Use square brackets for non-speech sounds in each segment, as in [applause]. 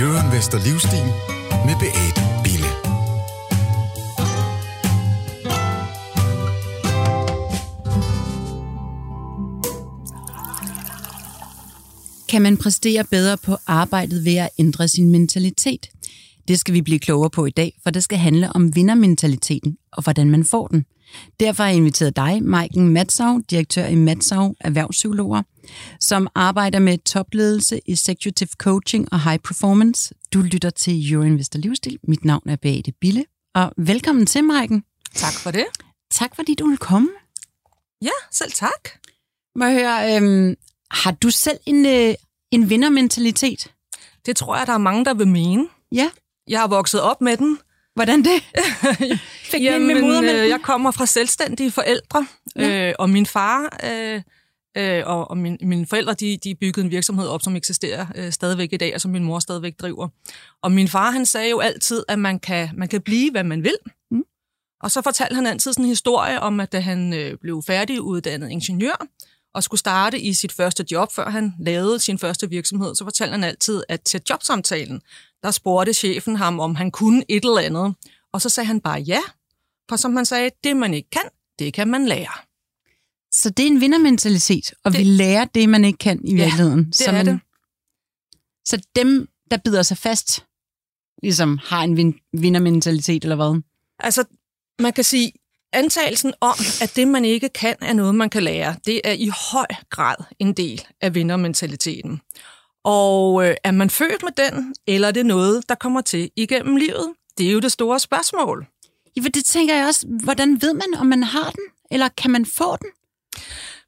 Jørgen Vester Livstil med Beate Bille. Kan man præstere bedre på arbejdet ved at ændre sin mentalitet? Det skal vi blive klogere på i dag, for det skal handle om vindermentaliteten og hvordan man får den. Derfor har jeg inviteret dig, Maiken Matsau, direktør i Matsau Erhvervspsykologer, som arbejder med topledelse, executive coaching og high performance. Du lytter til Euroinvestor Livsstil. Mit navn er Beate Bille, og velkommen til, Maiken. Tak for det. Tak fordi du vil komme. Ja, selv tak. Må jeg høre, øhm, har du selv en, øh, en vindermentalitet? Det tror jeg, der er mange, der vil mene. Ja. Jeg har vokset op med den. Hvordan det? [laughs] Fik Jamen, med modermælken? øh, jeg kommer fra selvstændige forældre, ja. øh, og min far øh, øh, og, og min, mine forældre, de, de byggede en virksomhed op, som eksisterer øh, stadigvæk i dag, og som min mor stadigvæk driver. Og min far, han sagde jo altid, at man kan, man kan blive, hvad man vil. Mm. Og så fortalte han altid sådan en historie om, at da han øh, blev færdiguddannet ingeniør, og skulle starte i sit første job, før han lavede sin første virksomhed, så fortalte han altid, at til jobsamtalen, der spurgte chefen ham, om han kunne et eller andet. Og så sagde han bare ja, for som han sagde, det man ikke kan, det kan man lære. Så det er en vindermentalitet, og det, vi lærer det, man ikke kan i virkeligheden. Ja, det så er man, det. Så dem, der bider sig fast, ligesom har en vin, vindermentalitet, eller hvad? Altså, man kan sige, antagelsen om, at det, man ikke kan, er noget, man kan lære, det er i høj grad en del af vindermentaliteten. Og øh, er man født med den, eller er det noget, der kommer til igennem livet? Det er jo det store spørgsmål. Ja, for det tænker jeg også. Hvordan ved man, om man har den, eller kan man få den?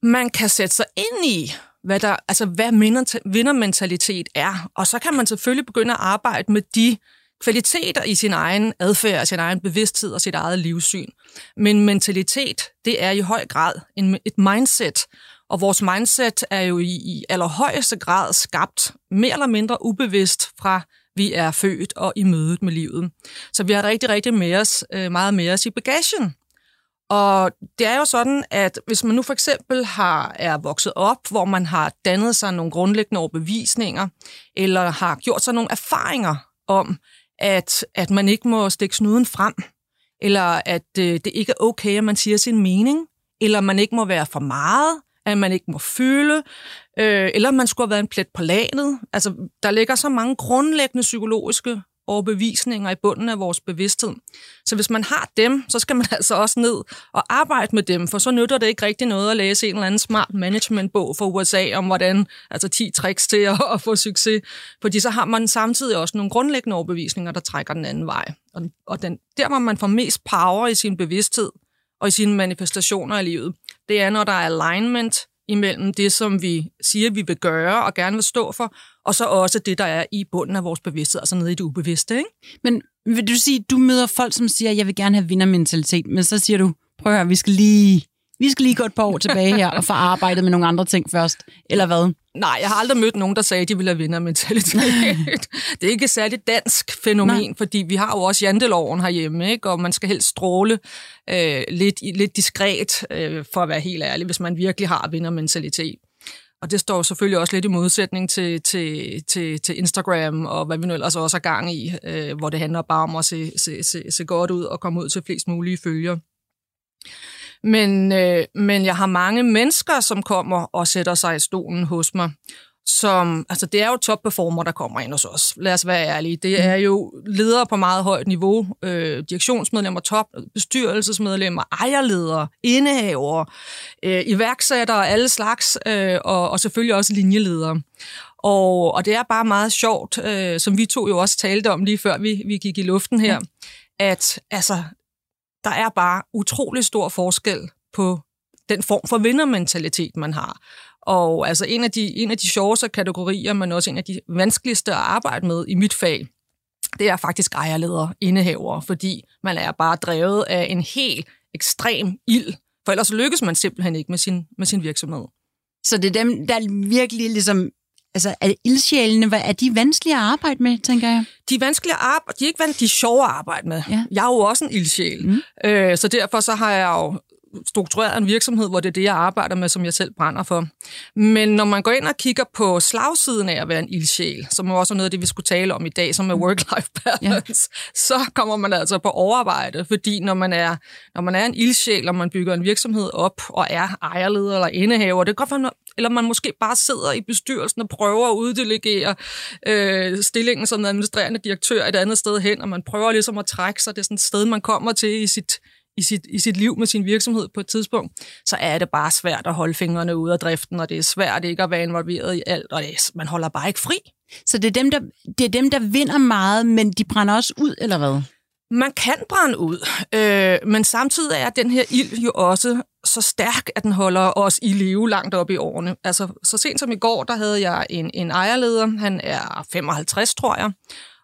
Man kan sætte sig ind i, hvad, der, altså, hvad vindermentalitet er, og så kan man selvfølgelig begynde at arbejde med de kvaliteter i sin egen adfærd, sin egen bevidsthed og sit eget livssyn. Men mentalitet, det er i høj grad en, et mindset, og vores mindset er jo i, i allerhøjeste grad skabt mere eller mindre ubevidst fra vi er født og i mødet med livet. Så vi har rigtig, rigtig med os, øh, meget med os i bagagen. Og det er jo sådan, at hvis man nu for eksempel har, er vokset op, hvor man har dannet sig nogle grundlæggende overbevisninger, eller har gjort sig nogle erfaringer om, at, at man ikke må stikke snuden frem, eller at øh, det ikke er okay, at man siger sin mening, eller man ikke må være for meget, at man ikke må føle, øh, eller man skulle have været en plet på lanet. Altså, der ligger så mange grundlæggende psykologiske overbevisninger i bunden af vores bevidsthed. Så hvis man har dem, så skal man [laughs] altså også ned og arbejde med dem, for så nytter det ikke rigtig noget at læse en eller anden smart management-bog fra USA om hvordan, altså 10 tricks til at, [laughs] at få succes, fordi så har man samtidig også nogle grundlæggende overbevisninger, der trækker den anden vej. Og, og den, der, hvor man får mest power i sin bevidsthed og i sine manifestationer i livet, det er, når der er alignment imellem det, som vi siger, vi vil gøre og gerne vil stå for, og så også det, der er i bunden af vores bevidsthed, altså nede i det ubevidste. Ikke? Men vil du sige, du møder folk, som siger, jeg vil gerne have vindermentalitet, men så siger du, prøv at høre, vi skal lige, vi skal lige gå et par år tilbage her og få arbejdet med nogle andre ting først, eller hvad? Nej, jeg har aldrig mødt nogen, der sagde, at de ville have vindermentalitet. det er ikke et særligt dansk fænomen, Nej. fordi vi har jo også janteloven herhjemme, ikke? og man skal helst stråle øh, lidt, lidt diskret, øh, for at være helt ærlig, hvis man virkelig har vindermentalitet. Og det står selvfølgelig også lidt i modsætning til, til, til, til Instagram og hvad vi nu ellers også har gang i, øh, hvor det handler bare om at se, se, se, se godt ud og komme ud til flest mulige følgere. Men, øh, men jeg har mange mennesker, som kommer og sætter sig i stolen hos mig, som, altså det er jo topperformer, der kommer ind hos os. Lad os være ærlige. Det er jo ledere på meget højt niveau, øh, direktionsmedlemmer, top, bestyrelsesmedlemmer, ejerledere, indehavere, øh, iværksættere, alle slags, øh, og, og selvfølgelig også linjeledere. Og, og det er bare meget sjovt, øh, som vi to jo også talte om lige før vi, vi gik i luften her, at altså, der er bare utrolig stor forskel på den form for vindermentalitet, man har. Og altså en af de, en af de sjoveste kategorier, men også en af de vanskeligste at arbejde med i mit fag, det er faktisk ejerledere, indehaver, fordi man er bare drevet af en helt ekstrem ild, for ellers lykkes man simpelthen ikke med sin, med sin virksomhed. Så det er dem, der virkelig ligesom Altså, er ildsjælene, er de vanskelige at arbejde med, tænker jeg? De er vanskelige at arbejde, de er ikke vanskelige, de er sjove at arbejde med. Ja. Jeg er jo også en ildsjæl, mm. øh, så derfor så har jeg jo struktureret en virksomhed, hvor det er det, jeg arbejder med, som jeg selv brænder for. Men når man går ind og kigger på slagsiden af at være en ildsjæl, som er også noget af det, vi skulle tale om i dag, som er work-life balance, ja. så kommer man altså på overarbejde, fordi når man er, når man er en ildsjæl, og man bygger en virksomhed op, og er ejerleder eller indehaver, det kan godt være, eller man måske bare sidder i bestyrelsen og prøver at uddelegere øh, stillingen som administrerende direktør et andet sted hen, og man prøver ligesom at trække sig. Det er sådan et sted, man kommer til i sit, i sit, i sit liv med sin virksomhed på et tidspunkt, så er det bare svært at holde fingrene ude af driften, og det er svært ikke at være involveret i alt, og det er, man holder bare ikke fri. Så det er, dem, der, det er dem, der vinder meget, men de brænder også ud, eller hvad? Man kan brænde ud, øh, men samtidig er den her ild jo også så stærk, at den holder os i live langt op i årene. Altså, så sent som i går, der havde jeg en, en ejerleder, han er 55, tror jeg,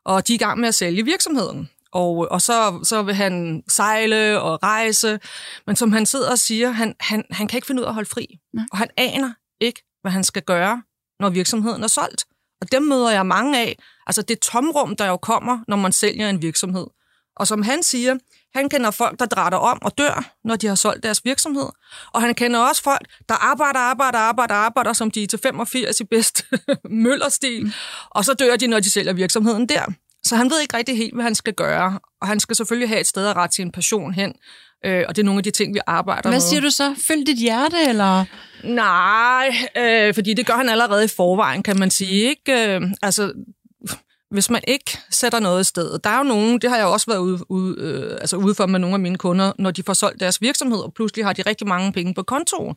og de er i gang med at sælge virksomheden. Og, og så, så vil han sejle og rejse, men som han sidder og siger, han, han, han kan ikke finde ud af at holde fri. Nej. Og han aner ikke, hvad han skal gøre, når virksomheden er solgt. Og dem møder jeg mange af. Altså det tomrum, der jo kommer, når man sælger en virksomhed. Og som han siger, han kender folk, der drætter om og dør, når de har solgt deres virksomhed. Og han kender også folk, der arbejder, arbejder, arbejder, arbejder, som de er til 85 i bedst [laughs] møllerstil. Mm. Og så dør de, når de sælger virksomheden der. Så han ved ikke rigtig helt, hvad han skal gøre. Og han skal selvfølgelig have et sted at rette sin passion hen. Øh, og det er nogle af de ting, vi arbejder med. Hvad siger du så? Følg dit hjerte, eller? Nej, øh, fordi det gør han allerede i forvejen, kan man sige. Ikke? Øh, altså, hvis man ikke sætter noget i stedet. Der er jo nogen, det har jeg også været ude, ude, øh, altså ude for med nogle af mine kunder, når de får solgt deres virksomhed, og pludselig har de rigtig mange penge på kontoen.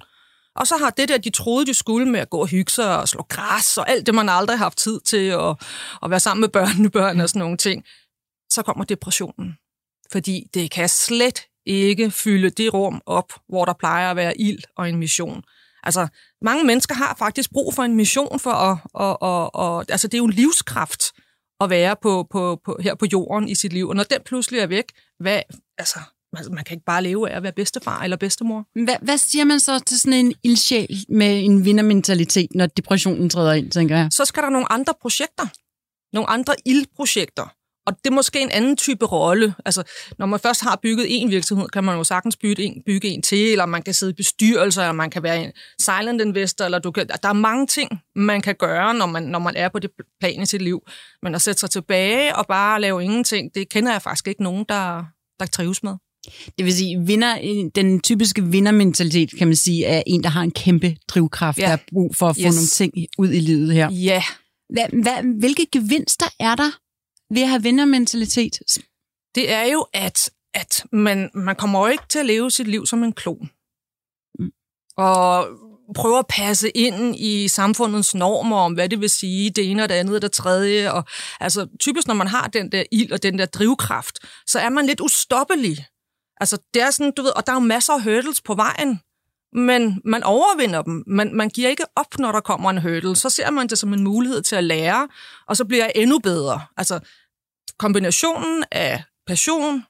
Og så har det der, de troede, de skulle med at gå og hygge sig og slå græs og alt det, man aldrig har haft tid til og, og være sammen med børnebørn og sådan nogle ting, så kommer depressionen. Fordi det kan slet ikke fylde det rum op, hvor der plejer at være ild og en mission. Altså, mange mennesker har faktisk brug for en mission for at... Og, og, og, altså, det er jo en livskraft at være på, på, på, her på jorden i sit liv. Og når den pludselig er væk, hvad, altså, Altså, man kan ikke bare leve af at være bedstefar eller bedstemor. Hvad, hvad siger man så til sådan en ildsjæl med en vindermentalitet, når depressionen træder ind, tænker jeg? Så skal der nogle andre projekter. Nogle andre ildprojekter. Og det er måske en anden type rolle. Altså, når man først har bygget en virksomhed, kan man jo sagtens bygge en, bygge en til, eller man kan sidde i bestyrelser, eller man kan være en silent investor, eller du kan, der er mange ting, man kan gøre, når man, når man er på det plan i sit liv. Men at sætte sig tilbage og bare lave ingenting, det kender jeg faktisk ikke nogen, der, der trives med. Det vil sige, vinder, den typiske vindermentalitet, kan man sige, er en, der har en kæmpe drivkraft, ja. der er brug for at få yes. nogle ting ud i livet her. Ja. Hvad, hvad, hvilke gevinster er der ved at have vindermentalitet? Det er jo, at, at man, man kommer jo ikke til at leve sit liv som en klon. Mm. Og prøver at passe ind i samfundets normer om, hvad det vil sige, det ene og det andet og det tredje. Og, altså, typisk når man har den der ild og den der drivkraft, så er man lidt ustoppelig. Altså, det er sådan, du ved, og der er jo masser af hurdles på vejen, men man overvinder dem. Man, man giver ikke op, når der kommer en hurdle. Så ser man det som en mulighed til at lære, og så bliver jeg endnu bedre. Altså, kombinationen af passion,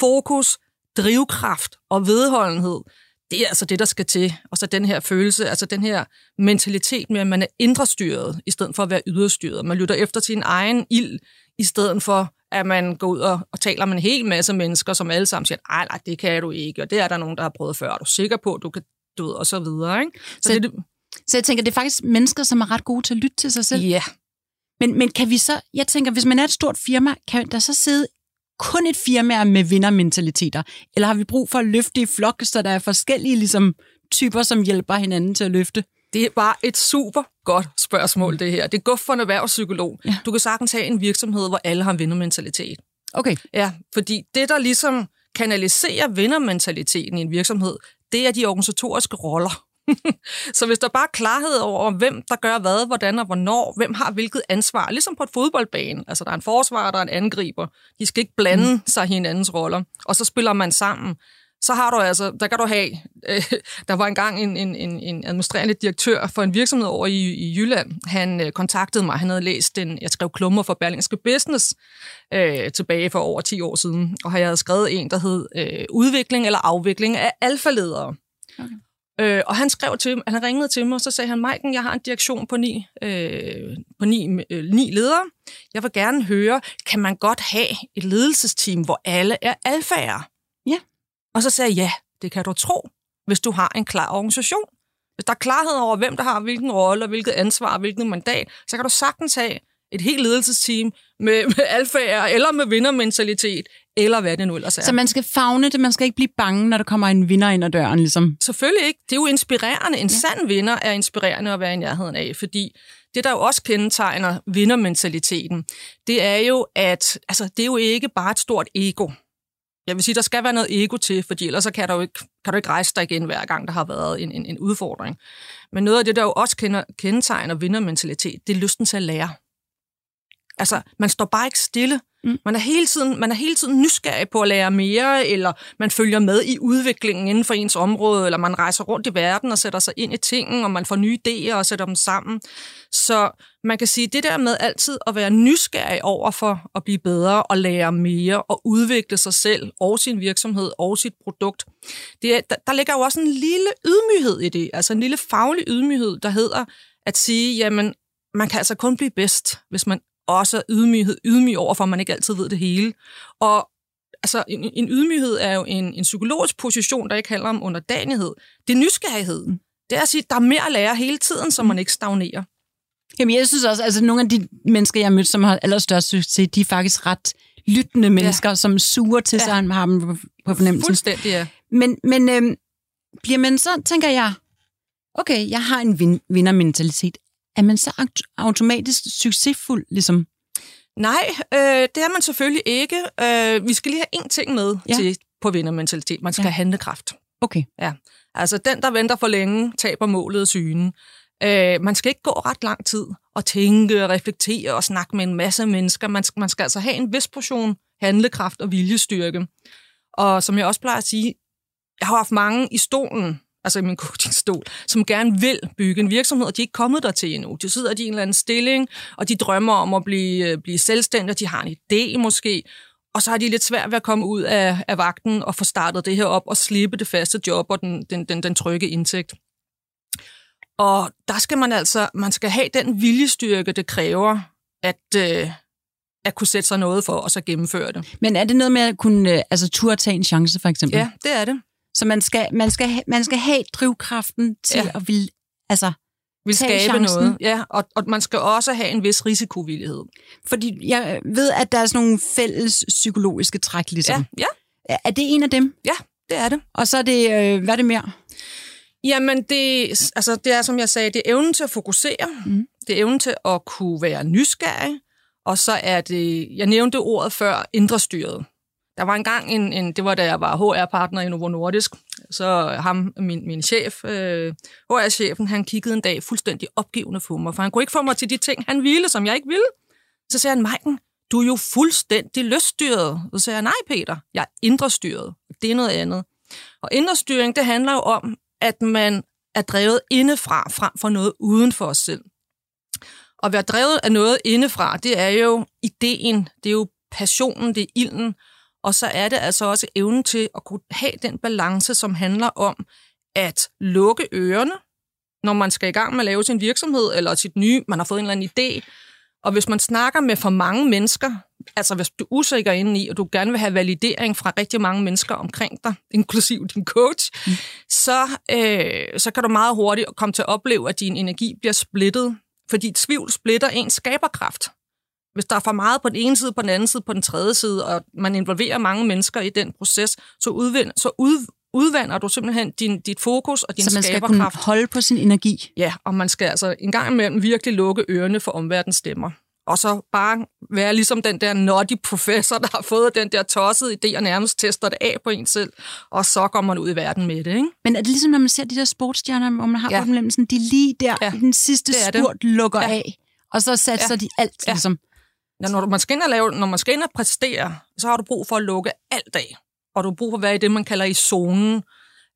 fokus, drivkraft og vedholdenhed, det er altså det, der skal til. Og så den her følelse, altså den her mentalitet med, at man er indre styret, i stedet for at være yderstyret. Man lytter efter sin egen ild, i stedet for at man går ud og, og taler med en hel masse mennesker, som alle sammen siger, nej, nej, det kan du ikke, og det er der nogen, der har prøvet før, er du sikker på, at du kan, du ved, og så videre. Ikke? Så, så, det, så jeg tænker, det er faktisk mennesker, som er ret gode til at lytte til sig selv. Ja. Men, men kan vi så, jeg tænker, hvis man er et stort firma, kan der så sidde kun et firma med vindermentaliteter? Eller har vi brug for at løfte i flok, så der er forskellige ligesom, typer, som hjælper hinanden til at løfte? Det er bare et super godt spørgsmål, det her. Det er godt for en erhvervspsykolog. Ja. Du kan sagtens have en virksomhed, hvor alle har en vindermentalitet. Okay. Ja, fordi det, der ligesom kanaliserer vindermentaliteten i en virksomhed, det er de organisatoriske roller. [laughs] så hvis der bare er klarhed over, hvem der gør hvad, hvordan og hvornår, hvem har hvilket ansvar, ligesom på et fodboldbane. Altså, der er en forsvar, der er en angriber. De skal ikke blande mm. sig i hinandens roller. Og så spiller man sammen så har du altså, der kan du have, øh, [laughs] der var engang en, en, en, en administrerende direktør for en virksomhed over i, i Jylland. Han øh, kontaktede mig, han havde læst en, jeg skrev klummer for Berlingske Business øh, tilbage for over 10 år siden, og jeg havde skrevet en, der hed øh, Udvikling eller afvikling af alfaledere. Okay. Øh, og han skrev til han ringede til mig, og så sagde han, Maiken, jeg har en direktion på ni, øh, på ni, øh, ni ledere. Jeg vil gerne høre, kan man godt have et ledelsesteam, hvor alle er alfager? Og så sagde jeg, ja, Det kan du tro, hvis du har en klar organisation. Hvis der er klarhed over, hvem der har hvilken rolle, og hvilket ansvar og hvilket mandat, så kan du sagtens have et helt ledelsesteam med, [laughs] med alfager, eller med vindermentalitet, eller hvad det nu ellers er. Så man skal fagne det, man skal ikke blive bange, når der kommer en vinder ind ad døren, ligesom. Selvfølgelig ikke. Det er jo inspirerende. En ja. sand vinder er inspirerende at være i nærheden af, fordi det, der jo også kendetegner vindermentaliteten, det er jo, at altså, det er jo ikke bare et stort ego. Jeg vil sige, der skal være noget ego til, fordi ellers så kan, du ikke, kan du ikke rejse dig igen hver gang, der har været en, en, en udfordring. Men noget af det, der jo også kender, kendetegner vindermentalitet, det er lysten til at lære. Altså, man står bare ikke stille. Mm. Man, er hele tiden, man er hele tiden nysgerrig på at lære mere, eller man følger med i udviklingen inden for ens område, eller man rejser rundt i verden og sætter sig ind i tingene, og man får nye idéer og sætter dem sammen. Så man kan sige, det der med altid at være nysgerrig over for at blive bedre og lære mere og udvikle sig selv og sin virksomhed og sit produkt, det er, der, der ligger jo også en lille ydmyghed i det, altså en lille faglig ydmyghed, der hedder at sige, jamen, man kan altså kun blive bedst, hvis man også ydmyghed, ydmyg over for, at man ikke altid ved det hele. Og altså, en, en ydmyghed er jo en, en psykologisk position, der ikke handler om underdanighed. Det er nysgerrighed. Mm. Det er at sige, at der er mere at lære hele tiden, så man ikke stagnerer. Jamen, jeg synes også, altså nogle af de mennesker, jeg har mødt, som har allerstørst succes, de er faktisk ret lyttende mennesker, ja. som suger til ja. sig, og har dem på, på fornemmelsen. Fuldstændig, ja. Men, men øhm, bliver man så, tænker jeg, okay, jeg har en vin- vindermentalitet er man så automatisk succesfuld, ligesom? Nej, øh, det er man selvfølgelig ikke. Øh, vi skal lige have én ting med ja. til på vindermentalitet. Man skal ja. have handlekraft. Okay. Ja. Altså, den, der venter for længe, taber målet af synen. Øh, man skal ikke gå ret lang tid og tænke og reflektere og snakke med en masse mennesker. Man skal, man skal altså have en vis portion handlekraft og viljestyrke. Og som jeg også plejer at sige, jeg har haft mange i stolen, altså i min coachingstol, som gerne vil bygge en virksomhed, og de er ikke kommet der til endnu. De sidder i en eller anden stilling, og de drømmer om at blive, øh, blive selvstændige, de har en idé måske, og så har de lidt svært ved at komme ud af, af vagten og få startet det her op og slippe det faste job og den, den, den, den trygge indtægt. Og der skal man altså, man skal have den viljestyrke, det kræver, at, øh, at kunne sætte sig noget for, og så gennemføre det. Men er det noget med at kunne, øh, altså turde tage en chance, for eksempel? Ja, det er det. Så man skal, man skal, man skal have drivkraften til ja. at vil, altså, vil skabe chancen. noget. Ja, og, og man skal også have en vis risikovillighed. Fordi jeg ved, at der er sådan nogle fælles psykologiske træk, ligesom. Ja, ja. Er det en af dem? Ja, det er det. Og så er det, øh, hvad er det mere? Jamen, det, altså, det er, som jeg sagde, det er evnen til at fokusere. Mm. Det er evnen til at kunne være nysgerrig. Og så er det, jeg nævnte ordet før, indre styret. Der var engang en, en det var da jeg var HR-partner i Novo Nordisk, så ham, min, min chef, øh, HR-chefen, han kiggede en dag fuldstændig opgivende på mig, for han kunne ikke få mig til de ting, han ville, som jeg ikke ville. Så sagde han, Maiken, du er jo fuldstændig lyststyret. Så sagde jeg, nej Peter, jeg er indre styret. Det er noget andet. Og indre styring, det handler jo om, at man er drevet indefra, frem for noget uden for os selv. Og at være drevet af noget indefra, det er jo ideen, det er jo passionen, det er ilden, og så er det altså også evnen til at kunne have den balance, som handler om at lukke ørerne, når man skal i gang med at lave sin virksomhed, eller sit nye, man har fået en eller anden idé. Og hvis man snakker med for mange mennesker, altså hvis du er usikker indeni, i, og du gerne vil have validering fra rigtig mange mennesker omkring dig, [laughs] inklusiv din coach, mm. så, øh, så kan du meget hurtigt komme til at opleve, at din energi bliver splittet, fordi tvivl splitter ens skaberkraft hvis der er for meget på den ene side, på den anden side, på den tredje side, og man involverer mange mennesker i den proces, så, udvind, så ud, udvander du simpelthen din, dit fokus og din Så man skal kunne holde på sin energi? Ja, og man skal altså en gang imellem virkelig lukke ørerne for omverdens stemmer. Og så bare være ligesom den der naughty professor, der har fået den der tossede idé og nærmest tester det af på en selv, og så går man ud i verden med det, ikke? Men er det ligesom, når man ser de der sportsstjerner, hvor man har ja. de lige der ja. i den sidste spurt det. lukker ja. af, og så satser ja. de alt, ja. ligesom? Ja, når man skal ind og lave, når man skal ind og præstere, så har du brug for at lukke alt af. Og du har brug for at være i det, man kalder i zonen.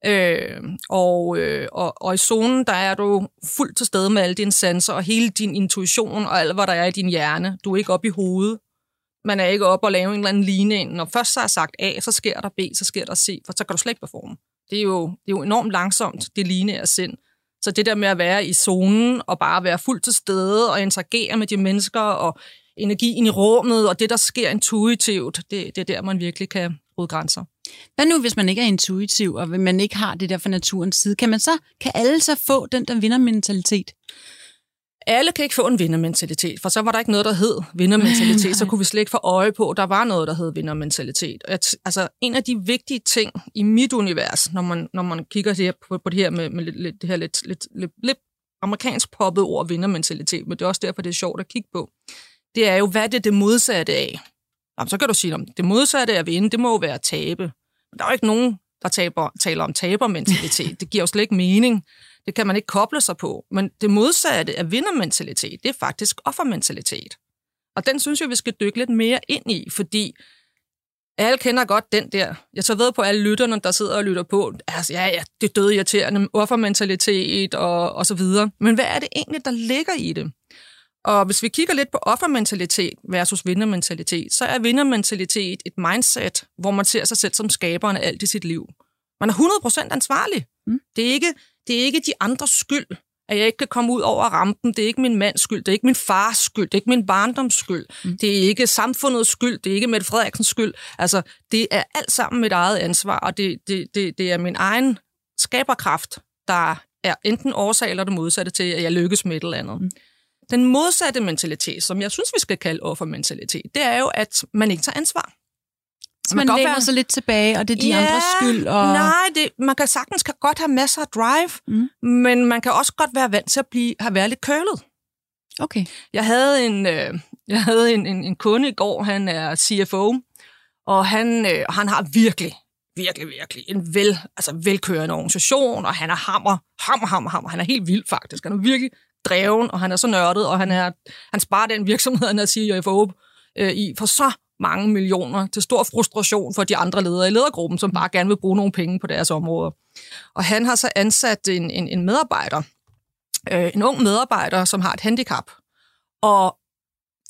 Øh, og, øh, og, og i zonen, der er du fuldt til stede med alle dine sanser, og hele din intuition, og alt, hvad der er i din hjerne. Du er ikke oppe i hovedet. Man er ikke oppe og lave en eller anden ligning. Når først så er sagt A, så sker der B, så sker der C, for så kan du slet ikke performe. Det er jo, det er jo enormt langsomt, det lineære sind. Så det der med at være i zonen, og bare være fuldt til stede, og interagere med de mennesker, og energien i rummet, og det, der sker intuitivt, det, det er der, man virkelig kan bryde grænser. Hvad nu, hvis man ikke er intuitiv, og man ikke har det der fra naturens side? Kan man så, kan alle så få den der vindermentalitet? alle kan ikke få en vindermentalitet, for så var der ikke noget, der hed vindermentalitet, [laughs] så kunne vi slet ikke få øje på, at der var noget, der hed vindermentalitet. Altså, en af de vigtige ting i mit univers, når man, når man kigger det her, på, på det her med, med lidt, lidt, det her lidt, lidt, lidt, lidt amerikansk poppet ord vindermentalitet, men det er også derfor, det er sjovt at kigge på, det er jo, hvad er det det modsatte af? Jamen, så kan du sige, at det modsatte af at vinde, det må jo være at tabe. Men der er jo ikke nogen, der taber, taler om tabermentalitet. Det giver jo slet ikke mening. Det kan man ikke koble sig på. Men det modsatte af vindermentalitet, det er faktisk offermentalitet. Og den synes jeg, vi skal dykke lidt mere ind i, fordi alle kender godt den der. Jeg så ved på alle lytterne, der sidder og lytter på, altså, ja, ja, det døde irriterende, offermentalitet og, og så videre. Men hvad er det egentlig, der ligger i det? Og hvis vi kigger lidt på offermentalitet versus vindermentalitet, så er vindermentalitet et mindset, hvor man ser sig selv som skaberen af alt i sit liv. Man er 100% ansvarlig. Mm. Det, er ikke, det er ikke de andres skyld, at jeg ikke kan komme ud over rampen. Det er ikke min mands skyld, det er ikke min fars skyld, det er ikke min barndoms skyld. Mm. Det er ikke samfundets skyld, det er ikke Mette Frederiksens skyld. Altså, det er alt sammen mit eget ansvar, og det, det, det, det er min egen skaberkraft, der er enten årsag eller det modsatte til, at jeg lykkes med et eller andet. Mm. Den modsatte mentalitet, som jeg synes, vi skal kalde offermentalitet, det er jo, at man ikke tager ansvar. Så man, man læner være... sig lidt tilbage, og det er de ja, andres skyld? Og... Nej, det, man kan sagtens kan godt have masser af drive, mm. men man kan også godt være vant til at blive, have været lidt kølet. Okay. Jeg havde en, øh, jeg havde en, en, en kunde i går, han er CFO, og han, øh, han har virkelig, virkelig, virkelig en vel, altså velkørende organisation, og han er hammer, hammer, hammer, hammer. Han er helt vild faktisk. Han er virkelig dreven, og han er så nørdet, og han, er, han sparer den virksomhed, han er CFO øh, i, for så mange millioner, til stor frustration for de andre ledere i ledergruppen, som bare gerne vil bruge nogle penge på deres områder. Og han har så ansat en, en, en medarbejder, øh, en ung medarbejder, som har et handicap. Og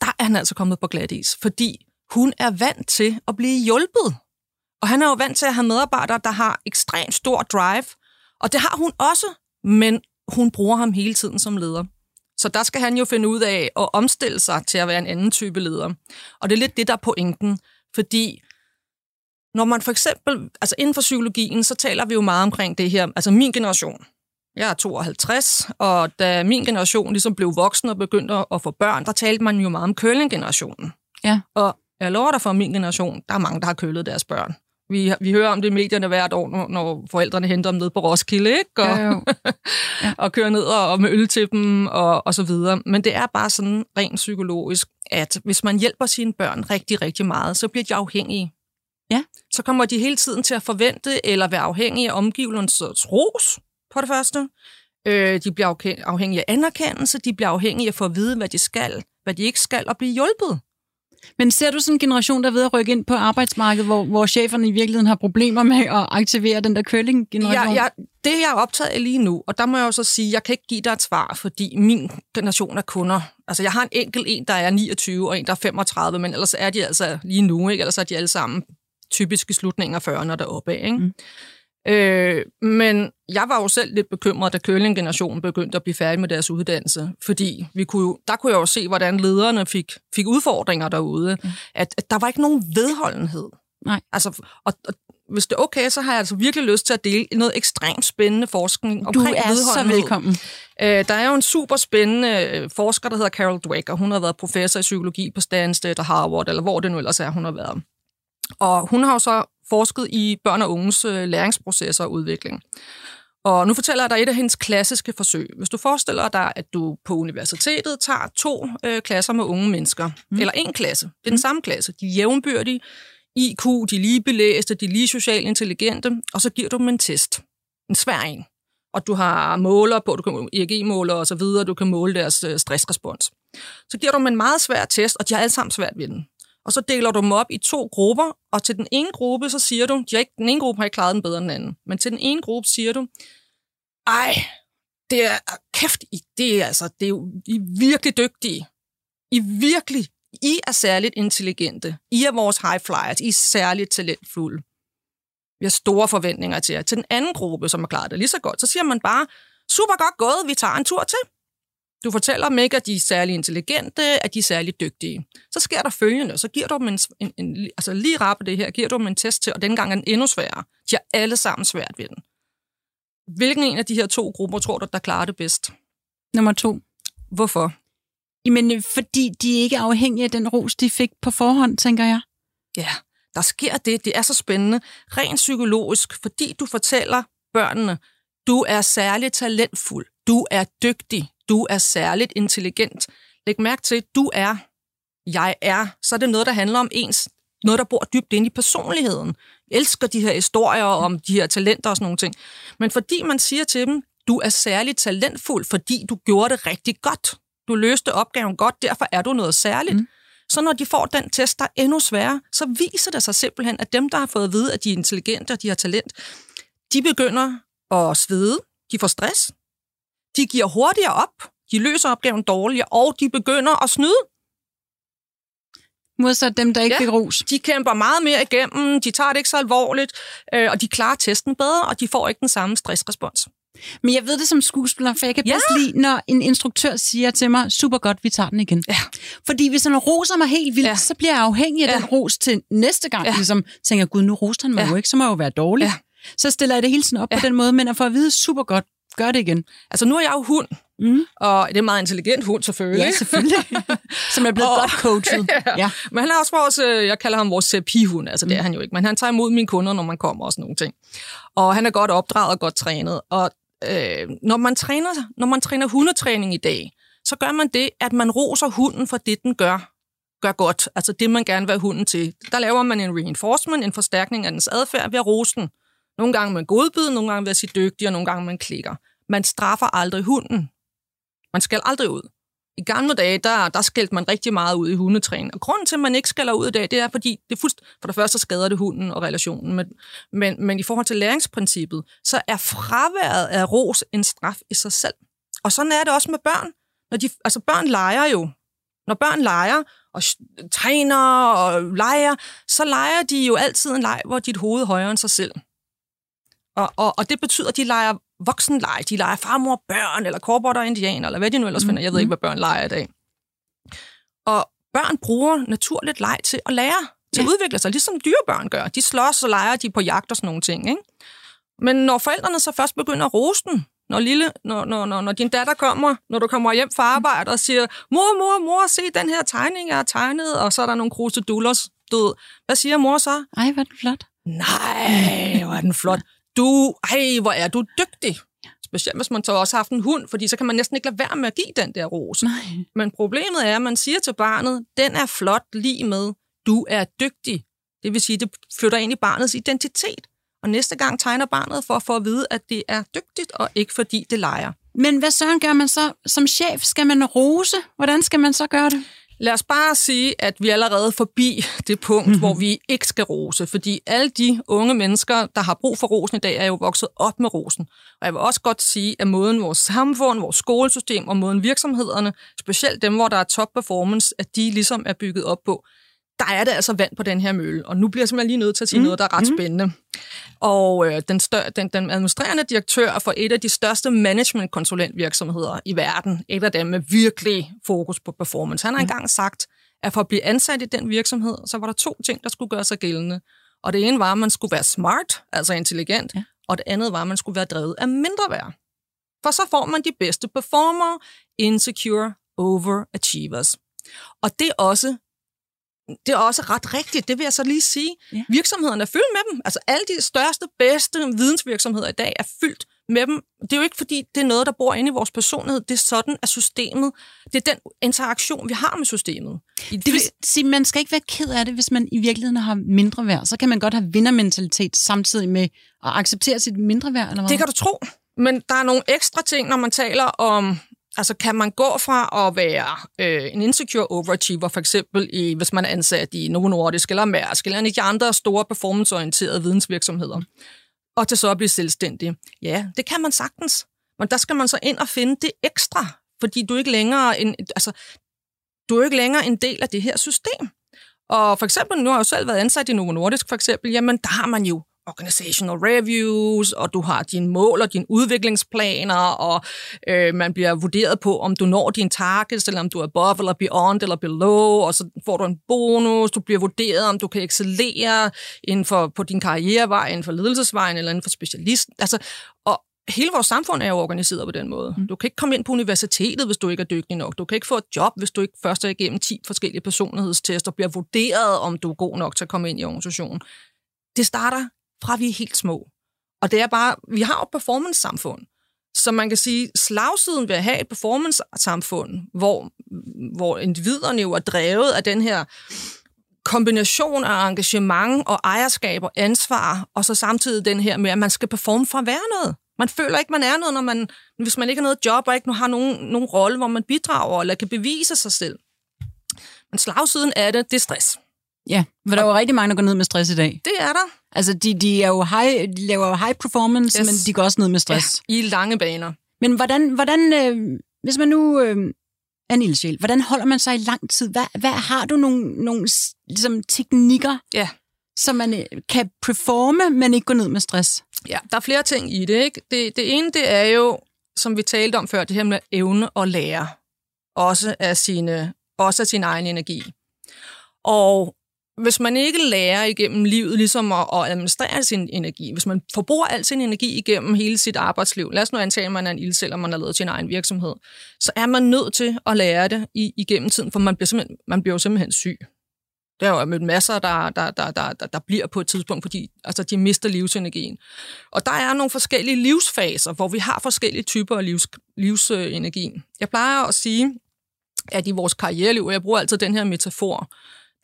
der er han altså kommet på glat is, fordi hun er vant til at blive hjulpet. Og han er jo vant til at have medarbejdere, der har ekstremt stor drive, og det har hun også, men hun bruger ham hele tiden som leder. Så der skal han jo finde ud af at omstille sig til at være en anden type leder. Og det er lidt det, der er pointen. Fordi når man for eksempel, altså inden for psykologien, så taler vi jo meget omkring det her, altså min generation. Jeg er 52, og da min generation ligesom blev voksen og begyndte at få børn, der talte man jo meget om køling-generationen. Ja. Og jeg lover dig for min generation, der er mange, der har kølet deres børn. Vi, vi hører om det i medierne hvert år, når, når forældrene henter dem ned på Roskilde, ikke? Og, ja, jo. [laughs] Ja. og kører ned og, og med øl til dem, og, og så videre. Men det er bare sådan rent psykologisk, at hvis man hjælper sine børn rigtig, rigtig meget, så bliver de afhængige. Ja. Så kommer de hele tiden til at forvente eller være afhængige af omgivelsernes ros, på det første. Øh, de bliver afhængige af anerkendelse, de bliver afhængige af at få at vide, hvad de skal, hvad de ikke skal, og blive hjulpet. Men ser du sådan en generation, der er ved at rykke ind på arbejdsmarkedet, hvor, hvor cheferne i virkeligheden har problemer med at aktivere den der curling-generation? Ja, ja, det er jeg optaget af lige nu, og der må jeg jo så sige, jeg kan ikke give dig et svar, fordi min generation af kunder, altså jeg har en enkelt en, der er 29, og en, der er 35, men ellers er de altså lige nu, ikke? ellers er de alle sammen typisk i slutningen af 40'erne deroppe. Ikke? Mm. Øh, men jeg var jo selv lidt bekymret, da curling-generationen begyndte at blive færdig med deres uddannelse, fordi vi kunne, der kunne jeg jo se, hvordan lederne fik, fik udfordringer derude, mm. at, at der var ikke nogen vedholdenhed. Nej. Altså, og, og hvis det er okay, så har jeg altså virkelig lyst til at dele noget ekstremt spændende forskning omkring Du er så velkommen. Øh, der er jo en super spændende øh, forsker, der hedder Carol Dweck, og hun har været professor i psykologi på Stanford og Harvard, eller hvor det nu ellers er, hun har været. Og hun har jo så forsket i børn og unges øh, læringsprocesser og udvikling. Og nu fortæller jeg dig et af hendes klassiske forsøg. Hvis du forestiller dig, at du på universitetet tager to øh, klasser med unge mennesker, mm. eller en klasse, det er den mm. samme klasse, de er jævnbyrdige, IQ, de er lige belæste, de er lige socialt intelligente, og så giver du dem en test. En svær en. Og du har måler på, du kan EEG-måler og så videre, du kan måle deres øh, stressrespons. Så giver du dem en meget svær test, og de har alle sammen svært ved den og så deler du dem op i to grupper, og til den ene gruppe, så siger du, de ikke, den ene gruppe har ikke klaret den bedre end den anden, men til den ene gruppe siger du, ej, det er ah, kæft, det er, altså, det er jo, I er virkelig dygtige. I er virkelig, I er særligt intelligente. I er vores high flyers. I er særligt talentfulde. Vi har store forventninger til jer. Til den anden gruppe, som har klaret det lige så godt, så siger man bare, super godt gået, vi tager en tur til. Du fortæller dem ikke, at de er særlig intelligente, at de er særlig dygtige. Så sker der følgende, så giver du dem en, en, en altså lige rappe det her, giver du dem en test til, og dengang er den endnu sværere. De har alle sammen svært ved den. Hvilken en af de her to grupper tror du, der klarer det bedst? Nummer to. Hvorfor? Jamen, øh, fordi de ikke er afhængige af den ros, de fik på forhånd, tænker jeg. Ja, der sker det. Det er så spændende. Rent psykologisk, fordi du fortæller børnene, du er særligt talentfuld, du er dygtig, du er særligt intelligent. Læg mærke til, du er, jeg er. Så er det noget, der handler om ens, noget, der bor dybt inde i personligheden. Jeg elsker de her historier om de her talenter og sådan nogle ting. Men fordi man siger til dem, du er særligt talentfuld, fordi du gjorde det rigtig godt. Du løste opgaven godt, derfor er du noget særligt. Mm. Så når de får den test, der er endnu sværere, så viser det sig simpelthen, at dem, der har fået at vide, at de er intelligente og de har talent, de begynder at svede, de får stress, de giver hurtigere op, de løser opgaven dårligere, og de begynder at snyde. Modsat dem, der ikke ja, fik ros. De kæmper meget mere igennem, de tager det ikke så alvorligt, øh, og de klarer testen bedre, og de får ikke den samme stressrespons. Men jeg ved det som skuespiller, for jeg kan ja. bedst lide, når en instruktør siger til mig, super godt, vi tager den igen. Ja. Fordi hvis han roser mig helt vildt, ja. så bliver jeg afhængig af ja. den ros til næste gang. Ja. Ligesom tænker, gud, nu roste han mig ja. jo ikke, så må jeg jo være dårlig. Ja. Så stiller jeg det hele tiden op ja. på den måde, men at få at vide, super godt, gør det igen. Altså nu er jeg jo hund, mm. og det er en meget intelligent hund selvfølgelig. Ja, selvfølgelig. [laughs] Som er blevet og, godt coachet. [laughs] ja. ja. Men han er også vores, øh, jeg kalder ham vores pihund, altså mm. det er mm. han jo ikke, men han tager imod mine kunder, når man kommer og sådan nogle ting. Og han er godt opdraget og godt trænet, og øh, når, man træner, når man træner hundetræning i dag, så gør man det, at man roser hunden for det, den gør, gør godt. Altså det, man gerne vil have hunden til. Der laver man en reinforcement, en forstærkning af dens adfærd ved at rose den. Nogle gange med godbid, nogle gange ved at sige dygtig, og nogle gange man klikker. Man straffer aldrig hunden. Man skal aldrig ud. I gamle dage, der, der skældte man rigtig meget ud i hundetræning. Og grunden til, at man ikke skælder ud i dag, det er, fordi det fuldst, for det første skader det hunden og relationen. Men, men, men i forhold til læringsprincippet, så er fraværet af ros en straf i sig selv. Og sådan er det også med børn. Når de, altså børn leger jo. Når børn leger og træner og leger, så leger de jo altid en leg, hvor dit hoved er højere end sig selv. Og, og, og det betyder, at de leger voksenleje. De leger farmor, børn, eller cowboy og indianer, eller hvad de nu ellers finder. Jeg ved ikke, hvad børn leger i dag. Og børn bruger naturligt leg til at lære, til ja. at udvikle sig, ligesom dyrebørn gør. De slås og leger de på jagt og sådan nogle ting. Ikke? Men når forældrene så først begynder at rose den, når, lille, når, når, når, når din datter kommer, når du kommer hjem fra arbejde og siger, mor, mor, mor, se den her tegning, jeg har tegnet, og så er der nogle krusedullers død. Hvad siger mor så? Ej, hvor er den flot. Nej, hvor er den flot du, ej, hvor er du dygtig. Specielt hvis man så også har haft en hund, fordi så kan man næsten ikke lade være med at give den der ros. Nej. Men problemet er, at man siger til barnet, den er flot lige med, du er dygtig. Det vil sige, det flytter ind i barnets identitet. Og næste gang tegner barnet for at få at vide, at det er dygtigt, og ikke fordi det leger. Men hvad søren gør man så som chef? Skal man rose? Hvordan skal man så gøre det? Lad os bare sige, at vi er allerede forbi det punkt, mm-hmm. hvor vi ikke skal rose, fordi alle de unge mennesker, der har brug for rosen i dag, er jo vokset op med rosen. Og jeg vil også godt sige, at måden vores samfund, vores skolesystem og måden virksomhederne, specielt dem, hvor der er top performance, at de ligesom er bygget op på, der er det altså vand på den her mølle. Og nu bliver jeg simpelthen lige nødt til at sige mm. noget, der er ret mm. spændende. Og øh, den, stør, den, den administrerende direktør for et af de største management-konsulentvirksomheder i verden, et af dem med virkelig fokus på performance, han har mm. engang sagt, at for at blive ansat i den virksomhed, så var der to ting, der skulle gøre sig gældende. Og det ene var, at man skulle være smart, altså intelligent, ja. og det andet var, at man skulle være drevet af mindre værd. For så får man de bedste performer, insecure overachievers. Og det er også det er også ret rigtigt, det vil jeg så lige sige. Ja. Virksomhederne er fyldt med dem. Altså alle de største, bedste vidensvirksomheder i dag er fyldt med dem. Det er jo ikke fordi, det er noget, der bor inde i vores personlighed. Det er sådan, at systemet, det er den interaktion, vi har med systemet. Det vil sige, man skal ikke være ked af det, hvis man i virkeligheden har mindre værd. Så kan man godt have vindermentalitet samtidig med at acceptere sit mindre værd, eller hvad? Det kan du tro. Men der er nogle ekstra ting, når man taler om Altså kan man gå fra at være øh, en insecure overachiever, for eksempel i, hvis man er ansat i Novo Nordisk eller Mærsk, eller en af de andre store performanceorienterede vidensvirksomheder, og til så at blive selvstændig? Ja, det kan man sagtens. Men der skal man så ind og finde det ekstra, fordi du er ikke længere en, altså, du er ikke længere en del af det her system. Og for eksempel, nu har jeg jo selv været ansat i Novo Nordisk, for eksempel, jamen der har man jo organizational reviews, og du har dine mål og dine udviklingsplaner, og øh, man bliver vurderet på, om du når dine targets, eller om du er above eller beyond eller below, og så får du en bonus, du bliver vurderet, om du kan excellere inden for, på din karrierevej, inden for ledelsesvejen eller inden for specialist. Altså, og, hele vores samfund er jo organiseret på den måde. Mm. Du kan ikke komme ind på universitetet, hvis du ikke er dygtig nok. Du kan ikke få et job, hvis du ikke først er igennem 10 forskellige personlighedstester og bliver vurderet, om du er god nok til at komme ind i organisationen. Det starter fra vi er helt små. Og det er bare, vi har et performance-samfund. Så man kan sige, slagsiden ved at have et performance-samfund, hvor, hvor individerne jo er drevet af den her kombination af engagement og ejerskab og ansvar, og så samtidig den her med, at man skal performe for at være noget. Man føler ikke, man er noget, når man, hvis man ikke har noget job og ikke har nogen, nogen rolle, hvor man bidrager eller kan bevise sig selv. Men slagsiden af det, det er stress. Ja, for der er jo rigtig mange, der går ned med stress i dag. Det er der. Altså, de, de, er jo high, de laver high performance, yes. men de går også ned med stress. Ja, i lange baner. Men hvordan, hvordan øh, hvis man nu øh, er en ildsjæl, hvordan holder man sig i lang tid? Hvad, hvad har du nogle, nogle ligesom, teknikker, ja. så man øh, kan performe, men ikke gå ned med stress? Ja, der er flere ting i det. Ikke? Det, det ene, det er jo, som vi talte om før, det her med evne og lære. Også af, sine, også af sin egen energi. Og hvis man ikke lærer igennem livet ligesom at, at administrere sin energi, hvis man forbruger al sin energi igennem hele sit arbejdsliv, lad os nu antage, at man er en ildsel, og man har lavet sin egen virksomhed, så er man nødt til at lære det i, igennem tiden, for man bliver, simpelthen, man bliver jo simpelthen syg. Der er jo mødt masser, der, der, der, der, der, der bliver på et tidspunkt, fordi altså, de mister livsenergien. Og der er nogle forskellige livsfaser, hvor vi har forskellige typer af livs, livsenergi. Jeg plejer at sige, at i vores karriereliv, og jeg bruger altid den her metafor,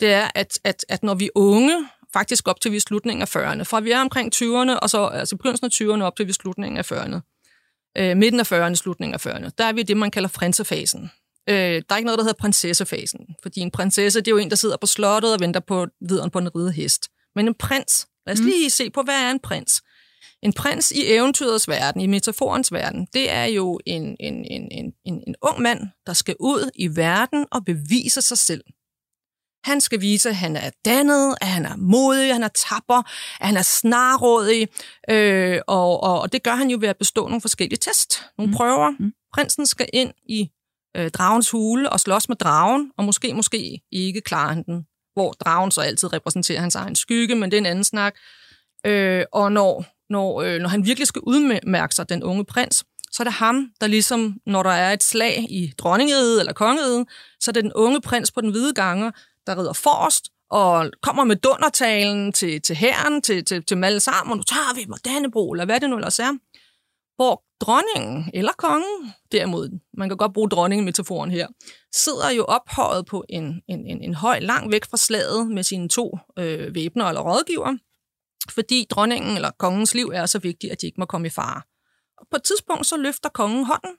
det er, at, at, at når vi er unge, faktisk op til vi er slutningen af 40'erne, fra vi er omkring 20'erne, og så altså begyndelsen af 20'erne op til vi er slutningen af 40'erne, øh, midten af 40'erne, slutningen af 40'erne, der er vi det, man kalder frænsefasen. Øh, der er ikke noget, der hedder prinsessefasen, fordi en prinsesse, det er jo en, der sidder på slottet og venter på videren på en ride hest. Men en prins, lad os mm. lige se på, hvad er en prins? En prins i eventyrets verden, i metaforens verden, det er jo en, en, en, en, en, en ung mand, der skal ud i verden og bevise sig selv. Han skal vise, at han er dannet, at han er modig, at han er tapper, at han er snarrådig, øh, og, og, og det gør han jo ved at bestå nogle forskellige test, nogle mm. prøver. Mm. Prinsen skal ind i øh, dragens hule og slås med dragen, og måske, måske ikke klarer han den. Hvor dragen så altid repræsenterer hans egen skygge, men det er en anden snak. Øh, og når, når, øh, når han virkelig skal udmærke sig, den unge prins, så er det ham, der ligesom, når der er et slag i dronningeriget eller kongeriget, så er det den unge prins på den hvide ganger, der rider forrest, og kommer med dundertalen til, til herren, til, til, til Malle sammen, og nu tager vi Dannebro, eller hvad det nu ellers er. Hvor dronningen, eller kongen, derimod, man kan godt bruge dronningen-metaforen her, sidder jo ophøjet på en, en, en, en høj, langt væk fra slaget med sine to øh, væbner eller rådgiver, fordi dronningen eller kongens liv er så vigtigt, at de ikke må komme i fare. Og på et tidspunkt så løfter kongen hånden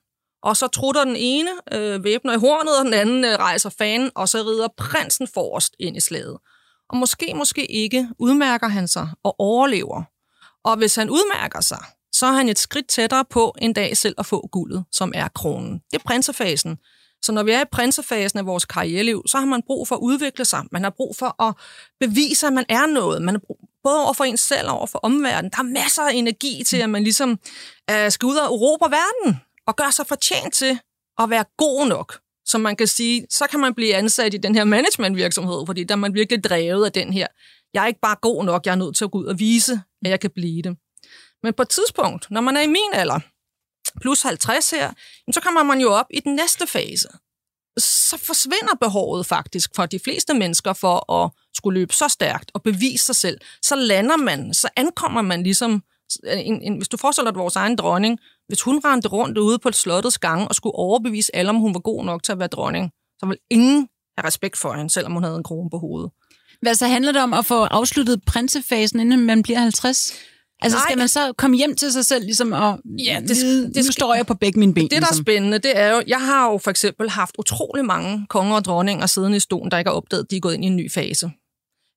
og så trutter den ene øh, væbner i hornet, og den anden øh, rejser fanen, og så rider prinsen forrest ind i slaget. Og måske, måske ikke udmærker han sig og overlever. Og hvis han udmærker sig, så er han et skridt tættere på en dag selv at få guldet, som er kronen. Det er prinsefasen. Så når vi er i prinsefasen af vores karriereliv, så har man brug for at udvikle sig. Man har brug for at bevise, at man er noget. Man har brug, både over for en selv og over for omverdenen. Der er masser af energi til, at man ligesom uh, skal ud og erobre verden og gør sig fortjent til at være god nok. Så man kan sige, så kan man blive ansat i den her managementvirksomhed, fordi der er man virkelig drevet af den her. Jeg er ikke bare god nok, jeg er nødt til at gå ud og vise, at jeg kan blive det. Men på et tidspunkt, når man er i min alder, plus 50 her, så kommer man jo op i den næste fase. Så forsvinder behovet faktisk for de fleste mennesker for at skulle løbe så stærkt og bevise sig selv. Så lander man, så ankommer man ligesom, en, en, hvis du forestiller dig vores egen dronning, hvis hun rendte rundt ude på et slottets gang og skulle overbevise alle, om hun var god nok til at være dronning, så ville ingen have respekt for hende, selvom hun havde en krone på hovedet. Hvad så handler det om at få afsluttet prinsefasen, inden man bliver 50? Altså Nej. skal man så komme hjem til sig selv ligesom og ja, det, vide, det, nu står jeg på begge mine ben? Det, der ligesom. er spændende, det er jo, jeg har jo for eksempel haft utrolig mange konger og dronninger siden i stolen, der ikke har opdaget, at de er gået ind i en ny fase.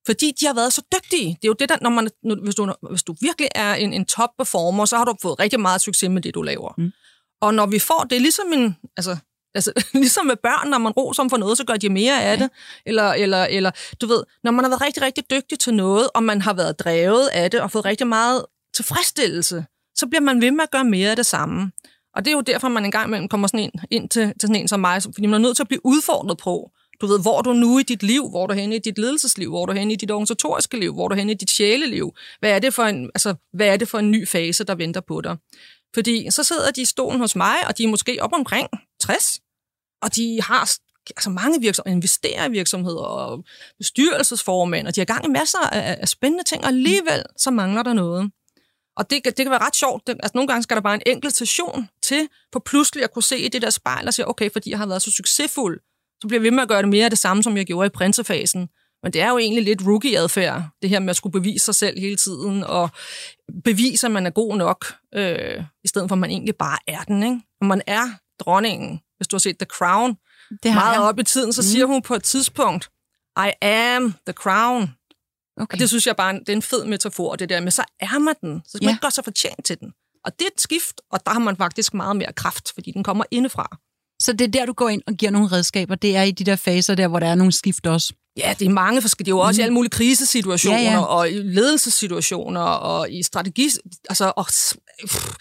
Fordi de har været så dygtige. Det er jo det, der, når man, hvis, du, hvis du virkelig er en, en top performer, så har du fået rigtig meget succes med det, du laver. Mm. Og når vi får, det er ligesom en, altså, Altså, [laughs] ligesom med børn, når man roser dem for noget, så gør de mere af det. Eller, eller, eller, du ved, når man har været rigtig, rigtig dygtig til noget, og man har været drevet af det, og fået rigtig meget tilfredsstillelse, så bliver man ved med at gøre mere af det samme. Og det er jo derfor, man engang imellem kommer sådan en, ind til, til sådan en som mig, fordi man er nødt til at blive udfordret på, du ved, hvor er du nu i dit liv, hvor er du henne i dit ledelsesliv, hvor er du henne i dit organisatoriske liv, hvor er du henne i dit sjæleliv. Hvad er det for en, altså, hvad er det for en ny fase, der venter på dig? Fordi så sidder de i stolen hos mig, og de er måske op omkring 60, og de har altså mange virksomheder, investerer i virksomheder og bestyrelsesformænd, og de har gang i masser af, af spændende ting, og alligevel så mangler der noget. Og det, det kan være ret sjovt. Det, altså, nogle gange skal der bare en enkelt station til, for pludselig at kunne se i det der spejl og sige, okay, fordi jeg har været så succesfuld, så bliver jeg ved med at gøre det mere af det samme, som jeg gjorde i prinsefasen. Men det er jo egentlig lidt rookie-adfærd, det her med at skulle bevise sig selv hele tiden, og bevise, at man er god nok, øh, i stedet for, at man egentlig bare er den. Ikke? Og man er dronningen. Hvis du har set The Crown, det har meget jeg. op i tiden, så mm. siger hun på et tidspunkt, I am the crown. Okay. Og det synes jeg bare, det er en fed metafor, det der med, så er man den. Så skal ja. man ikke gøre sig fortjent til den. Og det er et skift, og der har man faktisk meget mere kraft, fordi den kommer indefra. Så det er der, du går ind og giver nogle redskaber. Det er i de der faser der, hvor der er nogle skift også. Ja, det er mange forskellige. Det er jo også mm. i alle mulige krisesituationer, ja, ja. og i ledelsessituationer, og i strategi... Altså, og, pff,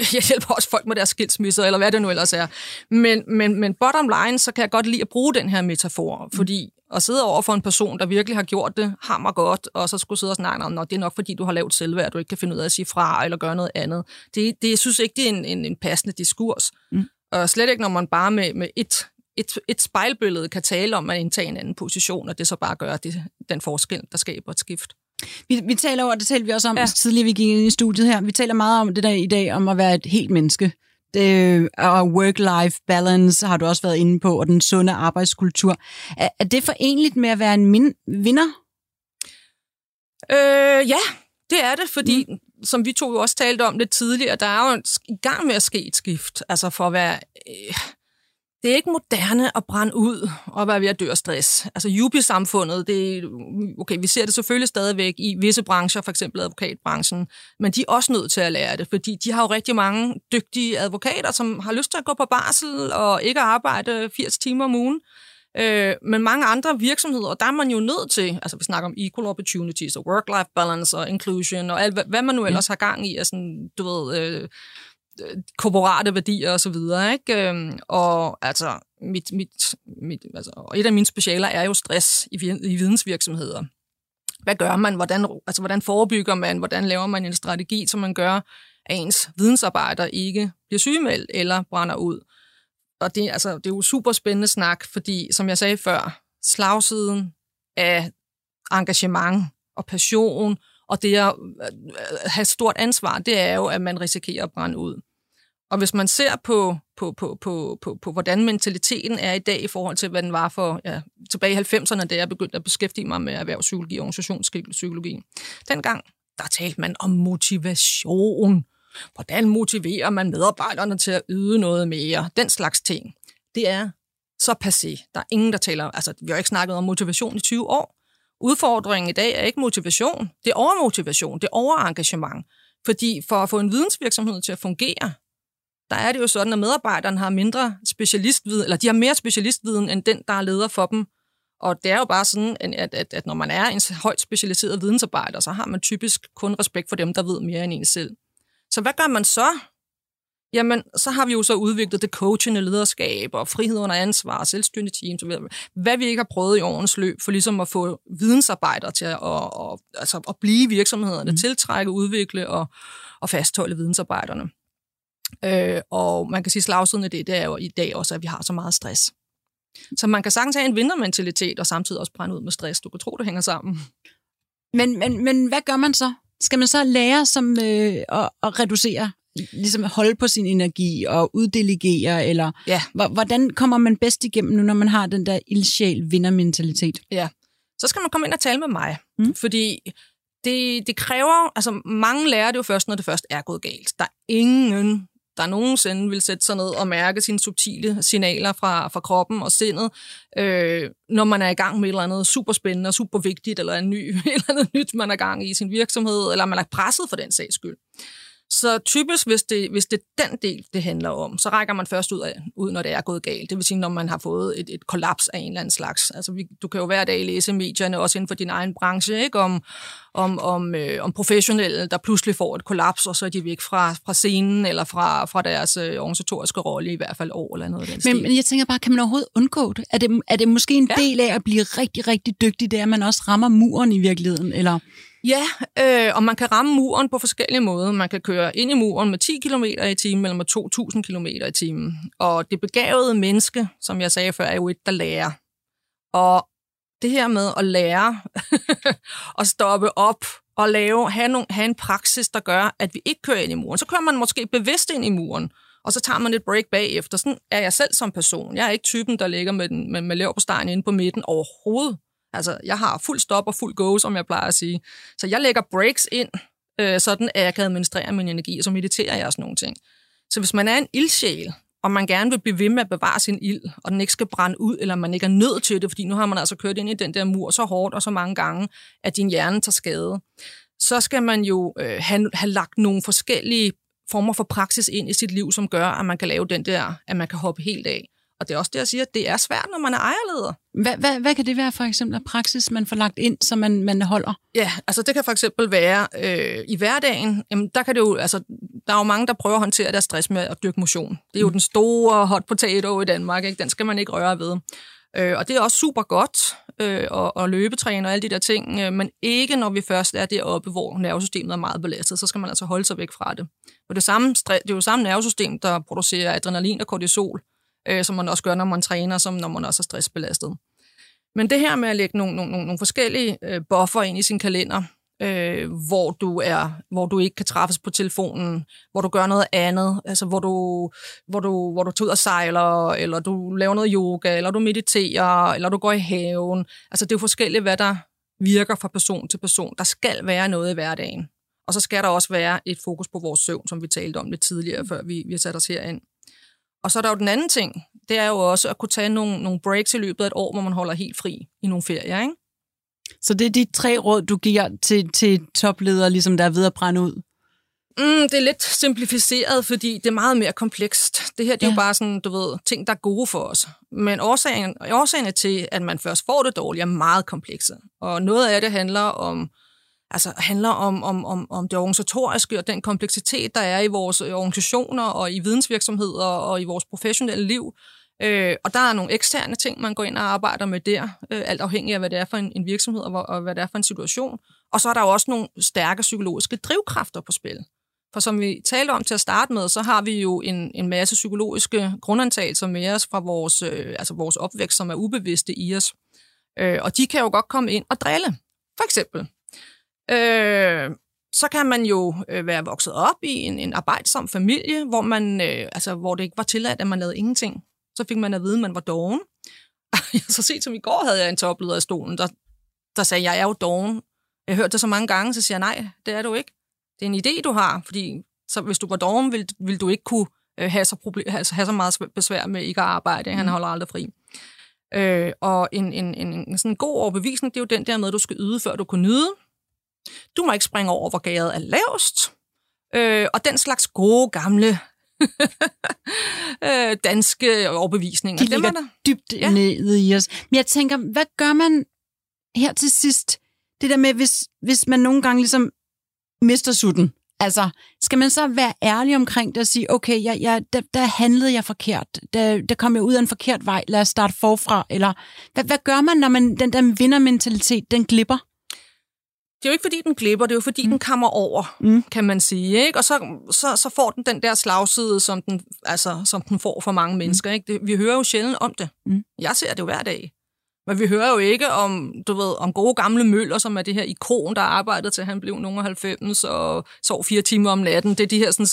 [laughs] jeg hjælper også folk med deres skilsmisser, eller hvad det nu ellers er. Men, men, men bottom line, så kan jeg godt lide at bruge den her metafor, mm. fordi at sidde over for en person, der virkelig har gjort det hammer godt, og så skulle sidde og snakke om, det er nok fordi, du har lavet selvværd, at du ikke kan finde ud af at sige fra, eller gøre noget andet. Det, det jeg synes ikke, det er en, en, en passende diskurs. Mm. Og slet ikke, når man bare med, med et, et, et spejlbillede kan tale om at indtage en anden position, og det så bare gør det, den forskel, der skaber et skift. Vi, vi taler over, det talte vi også om ja. tidligere, vi gik ind i studiet her, vi taler meget om det der i dag, om at være et helt menneske. Det, og work-life balance har du også været inde på, og den sunde arbejdskultur. Er, er det forenligt med at være en min, vinder? Øh, ja, det er det, fordi mm som vi to jo også talte om lidt tidligere, der er jo i gang med at ske et skift. Altså for at være... Øh, det er ikke moderne at brænde ud og være ved at dø af stress. Altså jubi-samfundet, det, okay, vi ser det selvfølgelig stadigvæk i visse brancher, for eksempel advokatbranchen, men de er også nødt til at lære det, fordi de har jo rigtig mange dygtige advokater, som har lyst til at gå på barsel og ikke arbejde 80 timer om ugen. Øh, men mange andre virksomheder, der er man jo nødt til, altså vi snakker om equal opportunities og work-life balance og inclusion og alt, hvad, hvad man nu ellers ja. har gang i, altså, du ved, øh, korporate værdier og så videre, ikke? Øhm, og altså, mit, mit, mit, altså, og et af mine specialer er jo stress i, i vidensvirksomheder. Hvad gør man? Hvordan, altså, hvordan forebygger man? Hvordan laver man en strategi, som man gør, at ens vidensarbejder ikke bliver sygemeldt eller brænder ud? Og det, altså, det er jo super spændende snak, fordi som jeg sagde før, slagsiden af engagement og passion, og det at øh, øh, have stort ansvar, det er jo, at man risikerer at brænde ud. Og hvis man ser på, på, på, på, på, på hvordan mentaliteten er i dag i forhold til, hvad den var for ja, tilbage i 90'erne, da jeg begyndte at beskæftige mig med erhvervspsykologi og organisationspsykologi. Dengang, der talte man om motivation. Hvordan motiverer man medarbejderne til at yde noget mere? Den slags ting. Det er så passé. Der er ingen, der taler... Altså, vi har ikke snakket om motivation i 20 år. Udfordringen i dag er ikke motivation. Det er overmotivation. Det er overengagement. Fordi for at få en vidensvirksomhed til at fungere, der er det jo sådan, at medarbejderne har mindre specialistviden, eller de har mere specialistviden, end den, der er leder for dem. Og det er jo bare sådan, at, at, at når man er en højt specialiseret vidensarbejder, så har man typisk kun respekt for dem, der ved mere end en selv. Så hvad gør man så? Jamen, så har vi jo så udviklet det coachende lederskab og frihed under ansvar og selvstyrende teams, hvad vi ikke har prøvet i årens løb, for ligesom at få vidensarbejdere til at, og, og, altså at blive virksomhederne, mm. tiltrække, udvikle og, og fastholde vidensarbejderne. Øh, og man kan sige, slagsiden af det, det er jo i dag også, at vi har så meget stress. Så man kan sagtens have en vintermentalitet og samtidig også brænde ud med stress. Du kan tro, det hænger sammen. Men, men, men hvad gør man så? Skal man så lære som øh, at, at reducere, ligesom holde på sin energi og uddelegere, eller ja. hvordan kommer man bedst igennem nu, når man har den der ildsjæl vindermentalitet? Ja, så skal man komme ind og tale med mig, mm. fordi det, det kræver, altså mange lærer det jo først, når det først er gået galt. Der er ingen der nogensinde vil sætte sig ned og mærke sine subtile signaler fra, fra kroppen og sindet, øh, når man er i gang med et eller andet super spændende og super vigtigt, eller en ny, [laughs] et eller andet nyt, man er i gang i sin virksomhed, eller man er presset for den sags skyld. Så typisk, hvis det, hvis det er den del, det handler om, så rækker man først ud, af, ud, når det er gået galt. Det vil sige, når man har fået et, et kollaps af en eller anden slags. Altså, vi, du kan jo hver dag læse medierne, også inden for din egen branche, ikke? Om, om, om, øh, om professionelle, der pludselig får et kollaps, og så er de væk fra, fra scenen eller fra, fra deres øh, organisatoriske rolle, i hvert fald år eller noget af den Men, stil. men jeg tænker bare, kan man overhovedet undgå det? Er det, er det måske en Ja. del af at blive rigtig, rigtig dygtig, det er, at man også rammer muren i virkeligheden? Eller? Ja, øh, og man kan ramme muren på forskellige måder. Man kan køre ind i muren med 10 km i timen eller med 2.000 km i timen. Og det begavede menneske, som jeg sagde før, er jo et, der lærer. Og det her med at lære [laughs] at stoppe op og lave, have, nogle, have en praksis, der gør, at vi ikke kører ind i muren. Så kører man måske bevidst ind i muren, og så tager man et break bagefter. Sådan er jeg selv som person. Jeg er ikke typen, der ligger med, den, med, med leverpostejen inde på midten overhovedet. Altså, jeg har fuld stop og fuld go, som jeg plejer at sige. Så jeg lægger breaks ind, øh, sådan at jeg kan administrere min energi, og så mediterer jeg og sådan nogle ting. Så hvis man er en ildsjæl, og man gerne vil blive ved med at bevare sin ild, og den ikke skal brænde ud, eller man ikke er nødt til det, fordi nu har man altså kørt ind i den der mur så hårdt og så mange gange, at din hjerne tager skade, så skal man jo øh, have, have lagt nogle forskellige former for praksis ind i sit liv, som gør, at man kan lave den der, at man kan hoppe helt af. Og det er også det, jeg siger, at det er svært, når man er ejerleder. Hvad, hvad, hvad kan det være for eksempel af praksis, man får lagt ind, så man, man holder? Ja, altså det kan for eksempel være øh, i hverdagen, jamen der kan det jo, altså der er jo mange, der prøver at håndtere deres stress med at dyrke motion. Det er jo den store hot potato i Danmark, ikke? den skal man ikke røre ved. Øh, og det er også super godt øh, at, at løbetræne og alle de der ting, øh, men ikke når vi først er deroppe, hvor nervesystemet er meget belastet, så skal man altså holde sig væk fra det. Og det, samme, det er jo samme nervesystem, der producerer adrenalin og kortisol, øh, som man også gør, når man træner, som når man også er stressbelastet. Men det her med at lægge nogle, nogle, nogle, forskellige øh, buffer ind i sin kalender, øh, hvor, du er, hvor du ikke kan træffes på telefonen, hvor du gør noget andet, altså hvor du, hvor du, hvor du tager ud og sejler, eller du laver noget yoga, eller du mediterer, eller du går i haven. Altså det er jo forskelligt, hvad der virker fra person til person. Der skal være noget i hverdagen. Og så skal der også være et fokus på vores søvn, som vi talte om lidt tidligere, før vi, vi satte os herind. Og så er der jo den anden ting, det er jo også at kunne tage nogle, nogle breaks i løbet af et år, hvor man holder helt fri i nogle ferier, ikke? Så det er de tre råd, du giver til, til topledere, ligesom der er ved at brænde ud? Mm, det er lidt simplificeret, fordi det er meget mere komplekst. Det her det er Ja. jo bare sådan, du ved, ting, der er gode for os. Men årsagen, årsagen til, at man først får det dårligt, er meget komplekse. Og noget af det handler om, altså handler om, om, om, om det organisatoriske og den kompleksitet, der er i vores øh, organisationer og i vidensvirksomheder og i vores professionelle liv. Øh, og der er nogle eksterne ting, man går ind og arbejder med der, øh, alt afhængig af, hvad det er for en, en virksomhed og, og hvad det er for en situation. Og så er der jo også nogle stærke psykologiske drivkræfter på spil. For som vi talte om til at starte med, så har vi jo en, en masse psykologiske grundantagelser med os fra vores, øh, altså vores opvækst, som er ubevidste i os. Øh, og de kan jo godt komme ind og drille. For eksempel. Øh, så kan man jo øh, være vokset op i en, en arbejdsom familie, hvor, man, øh, altså, hvor det ikke var tilladt, at man lavede ingenting. Så fik man at vide, at man var doven. [laughs] så set som i går havde jeg en topleder i stolen, der, der sagde, jeg er jo doven. Jeg hørte det så mange gange, så siger jeg, nej, det er du ikke. Det er en idé, du har, fordi så hvis du var doven, ville, ville du ikke kunne øh, have, så problem, have, have så meget besvær med ikke at arbejde. Han holder aldrig fri. Øh, og en, en, en, en sådan god overbevisning, det er jo den der med, at du skal yde, før du kan nyde. Du må ikke springe over, hvor gæret er lavest. Øh, og den slags gode, gamle [laughs] øh, danske overbevisninger. De dem er ligger der. dybt ja. nede i os. Men jeg tænker, hvad gør man her til sidst? Det der med, hvis, hvis man nogle gange ligesom mister sutten. Altså, skal man så være ærlig omkring det og sige, okay, jeg, jeg, der, der handlede jeg forkert. Der, der kom jeg ud af en forkert vej. Lad os starte forfra. Eller hvad, hvad gør man, når man, den der vindermentalitet, den glipper? Det er jo ikke, fordi den glipper, det er jo, fordi mm. den kommer over, mm. kan man sige. Ikke? Og så, så, så får den den der slagside, som den, altså, som den får for mange mennesker. Ikke? Det, vi hører jo sjældent om det. Mm. Jeg ser det jo hver dag. Men vi hører jo ikke om, du ved, om gode gamle Møller, som er det her ikon, der arbejdede til han blev nogen af 90 og sov fire timer om natten. Det er de her sådan,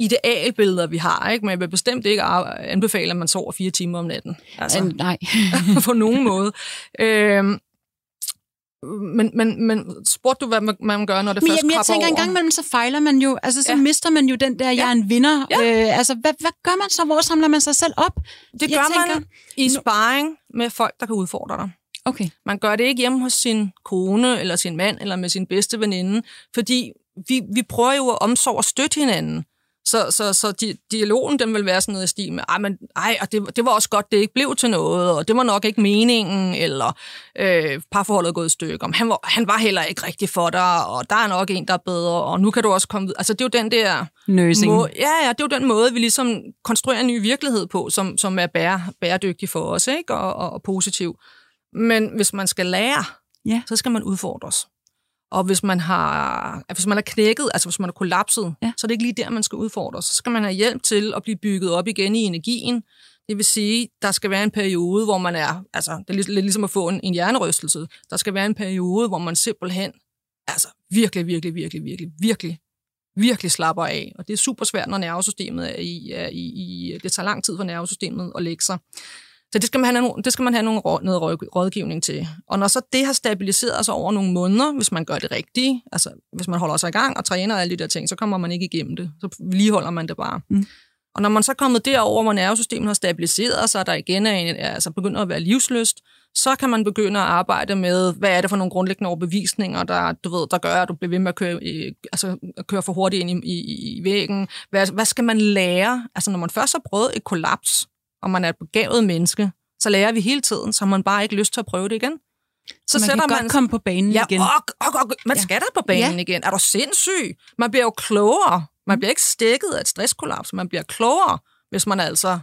idealbilleder, vi har. Ikke? Men jeg vil bestemt ikke anbefale, at man sover fire timer om natten. Altså. Nej. [laughs] på nogen måde. Øhm, men, men, men spurgte du, hvad man, man gør, når det Men først jamen, jeg tænker, en over? gang imellem, så fejler man jo. Altså, så Ja. ja. mister man jo den der, jeg Ja. er en vinder. Ja. Øh, altså, hvad, hvad gør man så? Hvor samler man sig selv op? Det jeg gør tænker- man i sparring med folk, der kan udfordre dig. Okay. Man gør det ikke hjemme hos sin kone, eller sin mand, eller med sin bedste veninde, fordi vi, vi prøver jo at omsorge og støtte hinanden. Så, så, så di, dialogen, den vil være sådan noget i stil med, ej, men, ej og det, det var også godt, det ikke blev til noget, og det var nok ikke meningen, eller øh, parforholdet er gået i stykker. Han var, han var heller ikke rigtig for dig, og der er nok en, der er bedre, og nu kan du også komme videre. Altså, det er jo den der... Nursing. Må, ja, ja, det er jo den måde, vi ligesom konstruerer en ny virkelighed på, som, som er bære, bæredygtig for os, ikke? Og, og, og positiv. Men hvis man skal lære, Ja. så skal man udfordres. Og hvis man har, hvis man er knækket, altså hvis man er kollapset, Ja. så er det ikke lige der, man skal udfordres. Så skal man have hjælp til at blive bygget op igen i energien. Det vil sige, der skal være en periode, hvor man er, altså det er lidt ligesom at få en, en hjernerystelse. Der skal være en periode, hvor man simpelthen, altså virkelig, virkelig, virkelig, virkelig, virkelig, virkelig slapper af. Og det er super svært, når nervesystemet er i, er i, i det tager lang tid for nervesystemet at lægge sig. Så det skal man have, nogle, det skal man have nogle, noget råd- rådgivning til. Og når så det har stabiliseret sig over nogle måneder, hvis man gør det rigtige, altså hvis man holder sig i gang og træner alle de der ting, så kommer man ikke igennem det. Så vedligeholder man det bare. Mm. Og når man så er kommet derover, hvor nervesystemet har stabiliseret sig, der igen er en, altså begynder at være livsløst, så kan man begynde at arbejde med, hvad er det for nogle grundlæggende overbevisninger, der, du ved, der gør, at du bliver ved med at køre, i, altså, at køre for hurtigt ind i, i, i væggen. Hvad, hvad skal man lære? Altså når man først har prøvet et kollaps, og man er et begavet menneske, så lærer vi hele tiden, så har man bare ikke lyst til at prøve det igen. Så, man kan godt komme på banen ja, igen. Og, og, og, man Ja. skal da på banen Ja. ja. igen. Er du sindssyg? Man bliver jo klogere. Man bliver ikke stikket af et stresskollaps. Man bliver klogere, hvis man altså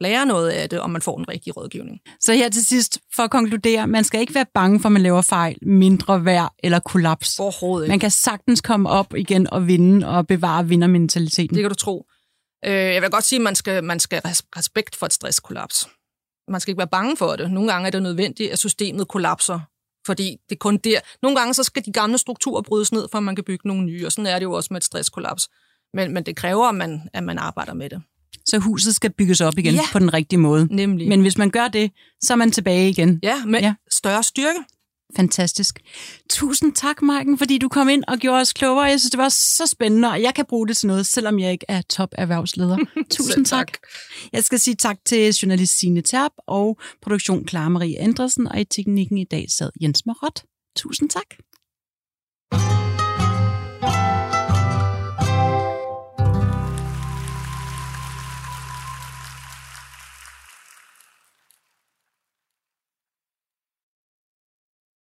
lærer noget af det, og man får den rigtige rådgivning. Så her til sidst, for at konkludere, man skal ikke være bange for, at man laver fejl, mindre værd eller kollaps. Overhovedet ikke. Man kan sagtens komme op igen og vinde og bevare vindermentaliteten. Det kan du tro. Øh, jeg vil godt sige, at man skal, man skal have respekt for et stresskollaps. Man skal ikke være bange for det. Nogle gange er det nødvendigt, at systemet kollapser, fordi det er kun der. Nogle gange så skal de gamle strukturer brydes ned, for at man kan bygge nogle nye, og sådan er det jo også med et stresskollaps. Men, men det kræver, at man, at man arbejder med det. Så huset skal bygges op igen Ja. på den rigtige måde. Nemlig. Men hvis man gør det, så er man tilbage igen. ja, med ja. større styrke. Fantastisk. Tusind tak, Marken, fordi du kom ind og gjorde os klogere. Jeg synes, det var så spændende, og jeg kan bruge det til noget, selvom jeg ikke er top erhvervsleder. [laughs] Tusind tak. tak. Jeg skal sige tak til journalist Signe Terp og produktion Clara Marie Andresen, og i teknikken i dag sad Jens Marot. Tusind tak.